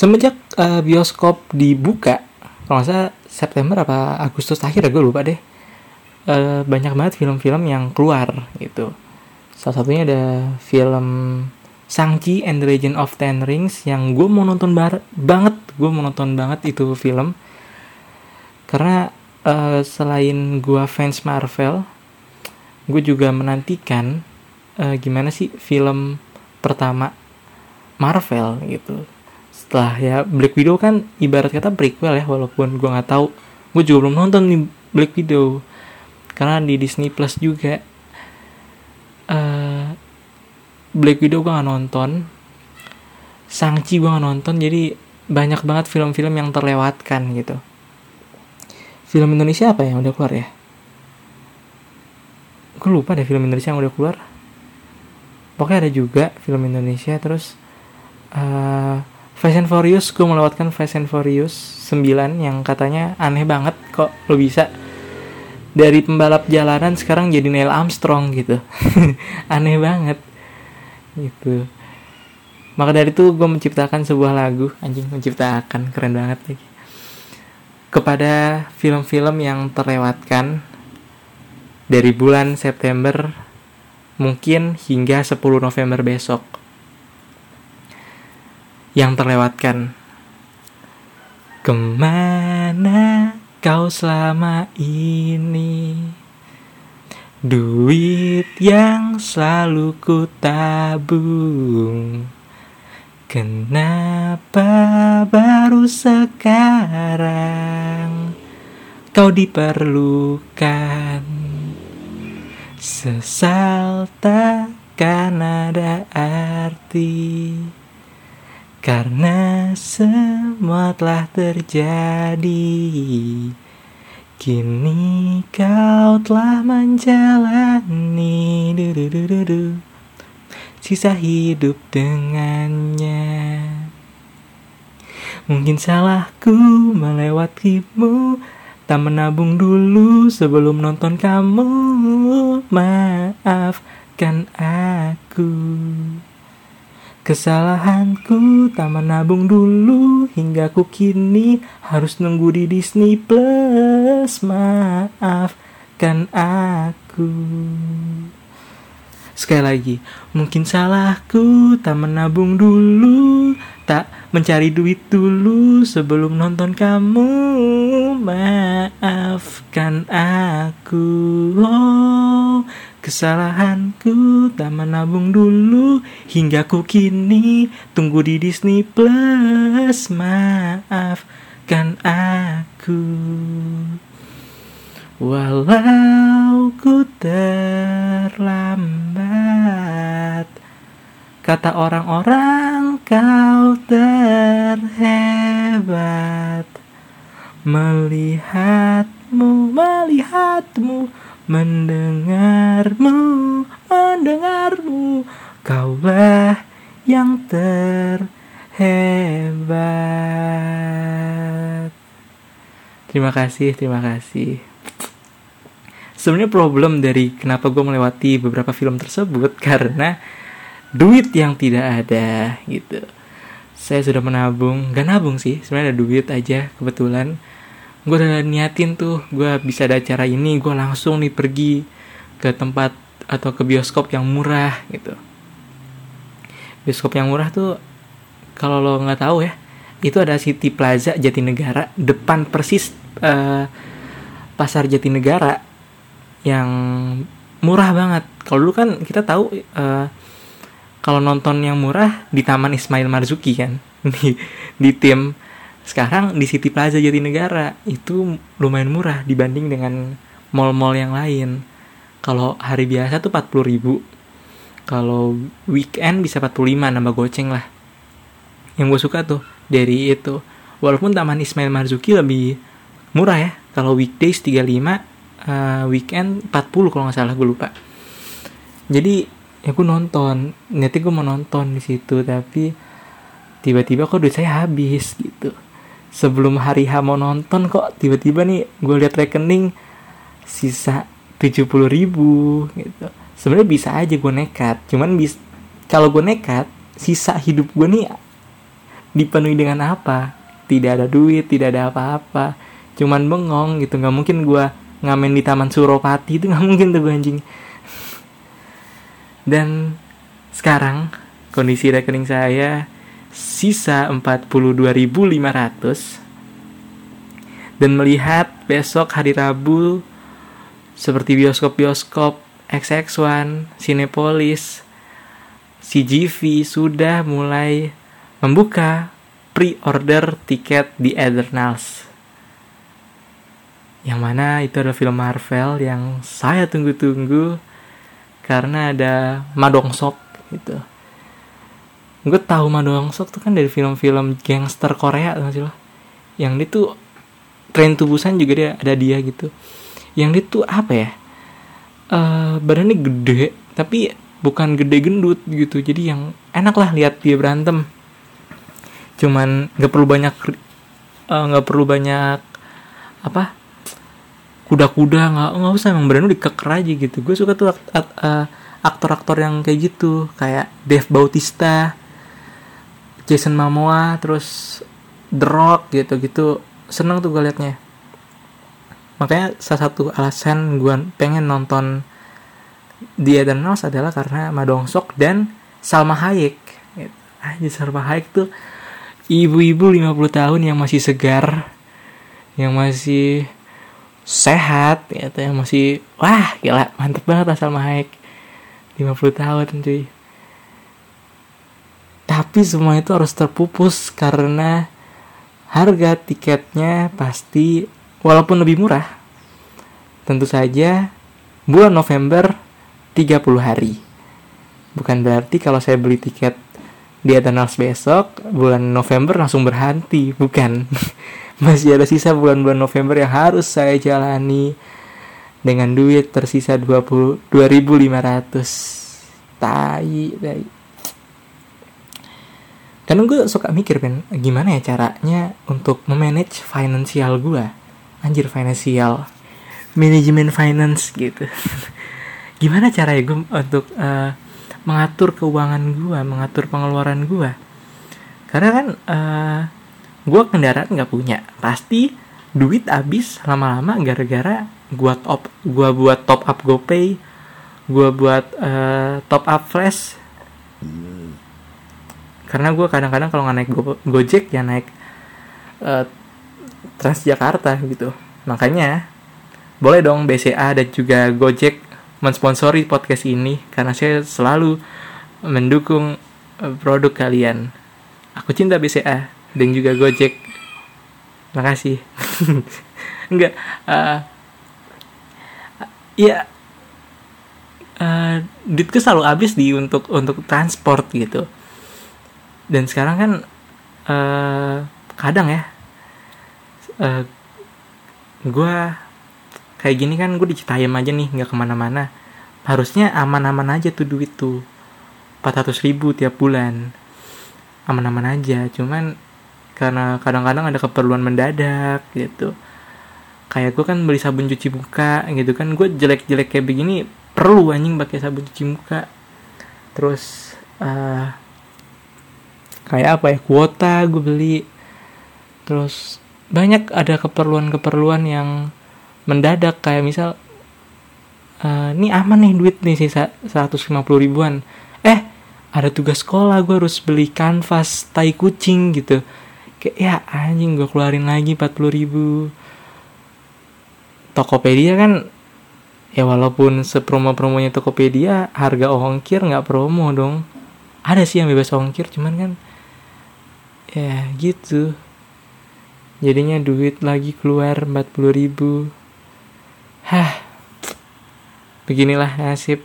semenjak uh, bioskop dibuka kalau nggak salah September apa Agustus akhir ya gue lupa deh. Uh, banyak banget film-film yang keluar gitu. Salah satunya ada film Sangchi and the Legend of Ten Rings yang gue mau nonton banget gue mau nonton banget itu film. Karena uh, selain gue fans Marvel gue juga menantikan uh, gimana sih film pertama Marvel gitu setelah ya Black Widow kan ibarat kata prequel ya walaupun gue nggak tahu. Gue juga belum nonton nih Black Widow. Karena di Disney Plus juga. Uh, Black Widow gue gak nonton. Sangchi gue gak nonton jadi banyak banget film-film yang terlewatkan gitu. Film Indonesia apa yang udah keluar ya? Gue lupa deh film Indonesia yang udah keluar. Pokoknya ada juga film Indonesia terus uh, Fast and Furious gue melewatkan Fast and Furious 9 yang katanya aneh banget kok lo bisa. Dari pembalap jalanan sekarang jadi Neil Armstrong gitu. Aneh banget. Gitu. Maka dari itu gue menciptakan sebuah lagu. Anjing menciptakan keren banget nih kepada film-film yang terlewatkan dari bulan September mungkin hingga 10 November besok yang terlewatkan. Ke mana kau selama ini? Duit yang selalu ku tabung. Kenapa baru sekarang Kau diperlukan? Sesal takkan ada arti Karena semua telah terjadi Kini kau telah menjalani du, du, du, du, du, sisa hidup dengannya. Mungkin salahku melewatimu, tak menabung dulu sebelum nonton kamu. Maafkan aku. Kesalahanku tak menabung dulu hingga ku kini harus nunggu di Disney Plus. Maafkan aku. Sekali lagi, mungkin salahku tak menabung dulu, tak mencari duit dulu sebelum nonton kamu. Maafkan aku. Oh, Kesalahanku tak menabung dulu hingga ku kini tunggu di Disney Plus. Maafkan aku. Walau ku terlambat Kata orang-orang kau terhebat Melihatmu, melihatmu mendengarmu, mendengarmu, kaulah yang terhebat. Terima kasih, terima kasih. Sebenarnya problem dari kenapa gue melewati beberapa film tersebut karena duit yang tidak ada gitu. Saya sudah menabung, gak nabung sih, sebenarnya ada duit aja kebetulan gue udah niatin tuh gue bisa ada acara ini gue langsung nih pergi ke tempat atau ke bioskop yang murah gitu. Bioskop yang murah tuh kalau lo nggak tahu ya itu ada City Plaza Jatinegara depan persis uh, pasar Jatinegara yang murah banget. Kalau dulu kan kita tahu uh, kalau nonton yang murah di Taman Ismail Marzuki kan di di tim sekarang di City Plaza Jatinegara itu lumayan murah dibanding dengan mall-mall yang lain. Kalau hari biasa tuh 40 ribu. Kalau weekend bisa 45 nambah goceng lah. Yang gue suka tuh dari itu. Walaupun Taman Ismail Marzuki lebih murah ya. Kalau weekdays 35, uh, weekend 40 kalau nggak salah gue lupa. Jadi ya gue nonton, nanti gue mau nonton di situ tapi tiba-tiba kok duit saya habis gitu sebelum hari H mau nonton kok tiba-tiba nih gue lihat rekening sisa tujuh puluh ribu gitu. Sebenarnya bisa aja gue nekat cuman bis kalau gue nekat sisa hidup gue nih dipenuhi dengan apa? Tidak ada duit tidak ada apa-apa cuman bengong gitu. Nggak mungkin gue ngamen di taman Suropati itu nggak mungkin tuh gue anjing. Dan sekarang kondisi rekening saya sisa 42.500 dan melihat besok hari Rabu seperti bioskop-bioskop XX1, Cinepolis, CGV sudah mulai membuka pre-order tiket di Eternals. Yang mana itu adalah film Marvel yang saya tunggu-tunggu karena ada Madongsok gitu. Gue tahu Madongsok tuh kan dari film-film gangster Korea tuh sih lo. Yang itu tren tubusan juga dia ada dia gitu. Yang dia tuh apa ya? Uh, badannya gede tapi bukan gede gendut gitu. Jadi yang enak lah lihat dia berantem. Cuman nggak perlu banyak eh, nggak uh, perlu banyak apa? Kuda-kuda nggak nggak usah emang berani dikeker aja gitu. Gue suka tuh uh, aktor-aktor yang kayak gitu. Kayak Dave Bautista Jason Momoa terus The Rock gitu gitu seneng tuh gue liatnya. Makanya salah satu alasan gue pengen nonton The Eternals adalah karena Madongsok dan Salma Hayek. Gitu. aja Salma Hayek tuh ibu-ibu 50 tahun yang masih segar yang masih sehat gitu yang masih wah gila mantep banget lah Salma Hayek. 50 tahun cuy tapi semua itu harus terpupus karena harga tiketnya pasti walaupun lebih murah. Tentu saja bulan November 30 hari. Bukan berarti kalau saya beli tiket di Eternals besok, bulan November langsung berhenti, bukan. Masih ada sisa bulan-bulan November yang harus saya jalani dengan duit tersisa 20 2500. Tai, tai. Karena gue suka mikir kan, gimana ya caranya untuk memanage finansial gue anjir finansial manajemen finance gitu. Gimana cara ya gue untuk uh, mengatur keuangan gue mengatur pengeluaran gue karena kan uh, eh, gue kendaraan nggak punya. Pasti duit habis lama-lama gara-gara gue top gue buat top up GoPay gue buat uh, top up flash karena gue kadang-kadang kalau nggak naik go Gojek ya naik uh, Transjakarta gitu. Makanya boleh dong BCA dan juga Gojek mensponsori podcast ini karena saya selalu mendukung eh, produk kalian. Aku cinta BCA dan juga Gojek. Makasih. Enggak. Uh, ya uh, duitku selalu habis di untuk untuk transport gitu. Dan sekarang kan uh, kadang ya uh, eh, gue kayak gini kan gue di Citayam aja nih nggak ke mana-mana. Harusnya aman-aman aja tuh duit tuh. 400 ribu tiap bulan. Aman-aman aja cuman karena kadang-kadang ada keperluan mendadak gitu. Kayak gue kan beli sabun cuci muka gitu kan gue jelek-jelek kayak begini perlu anjing pakai sabun cuci muka. Terus uh, kayak apa ya? Kuota gue beli. Terus banyak ada keperluan-keperluan yang mendadak. Kayak misal uh, aman nih duit nih sisa 150 ribuan. Eh ada tugas sekolah gue harus beli kanvas tai kucing gitu. Kayak ya anjing gue keluarin lagi 40 ribu. Tokopedia kan ya walaupun sepromo-promonya Tokopedia harga ongkir nggak promo dong. Ada sih yang bebas ongkir cuman kan ya gitu. Jadinya duit lagi keluar 40 ribu. Hah. Beginilah nasib.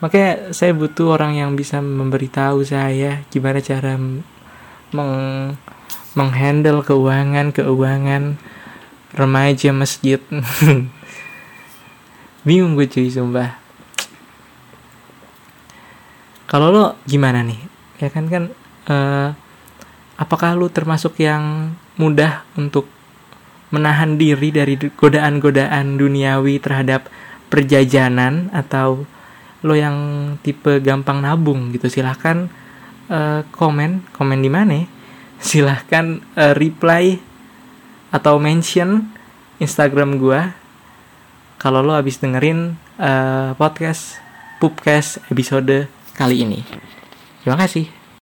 Makanya saya butuh orang yang bisa memberitahu saya gimana cara meng menghandle keuangan keuangan remaja masjid. Bingung gue cuy sumpah. Kalau lo gimana nih? Ya kan kan uh, apakah lu termasuk yang mudah untuk menahan diri dari godaan-godaan duniawi terhadap perjajanan atau lo yang tipe gampang nabung gitu silahkan uh, komen komen di mana silahkan uh, reply atau mention Instagram gue kalau lo habis dengerin uh, podcast Pupcast episode kali ini. Terima kasih.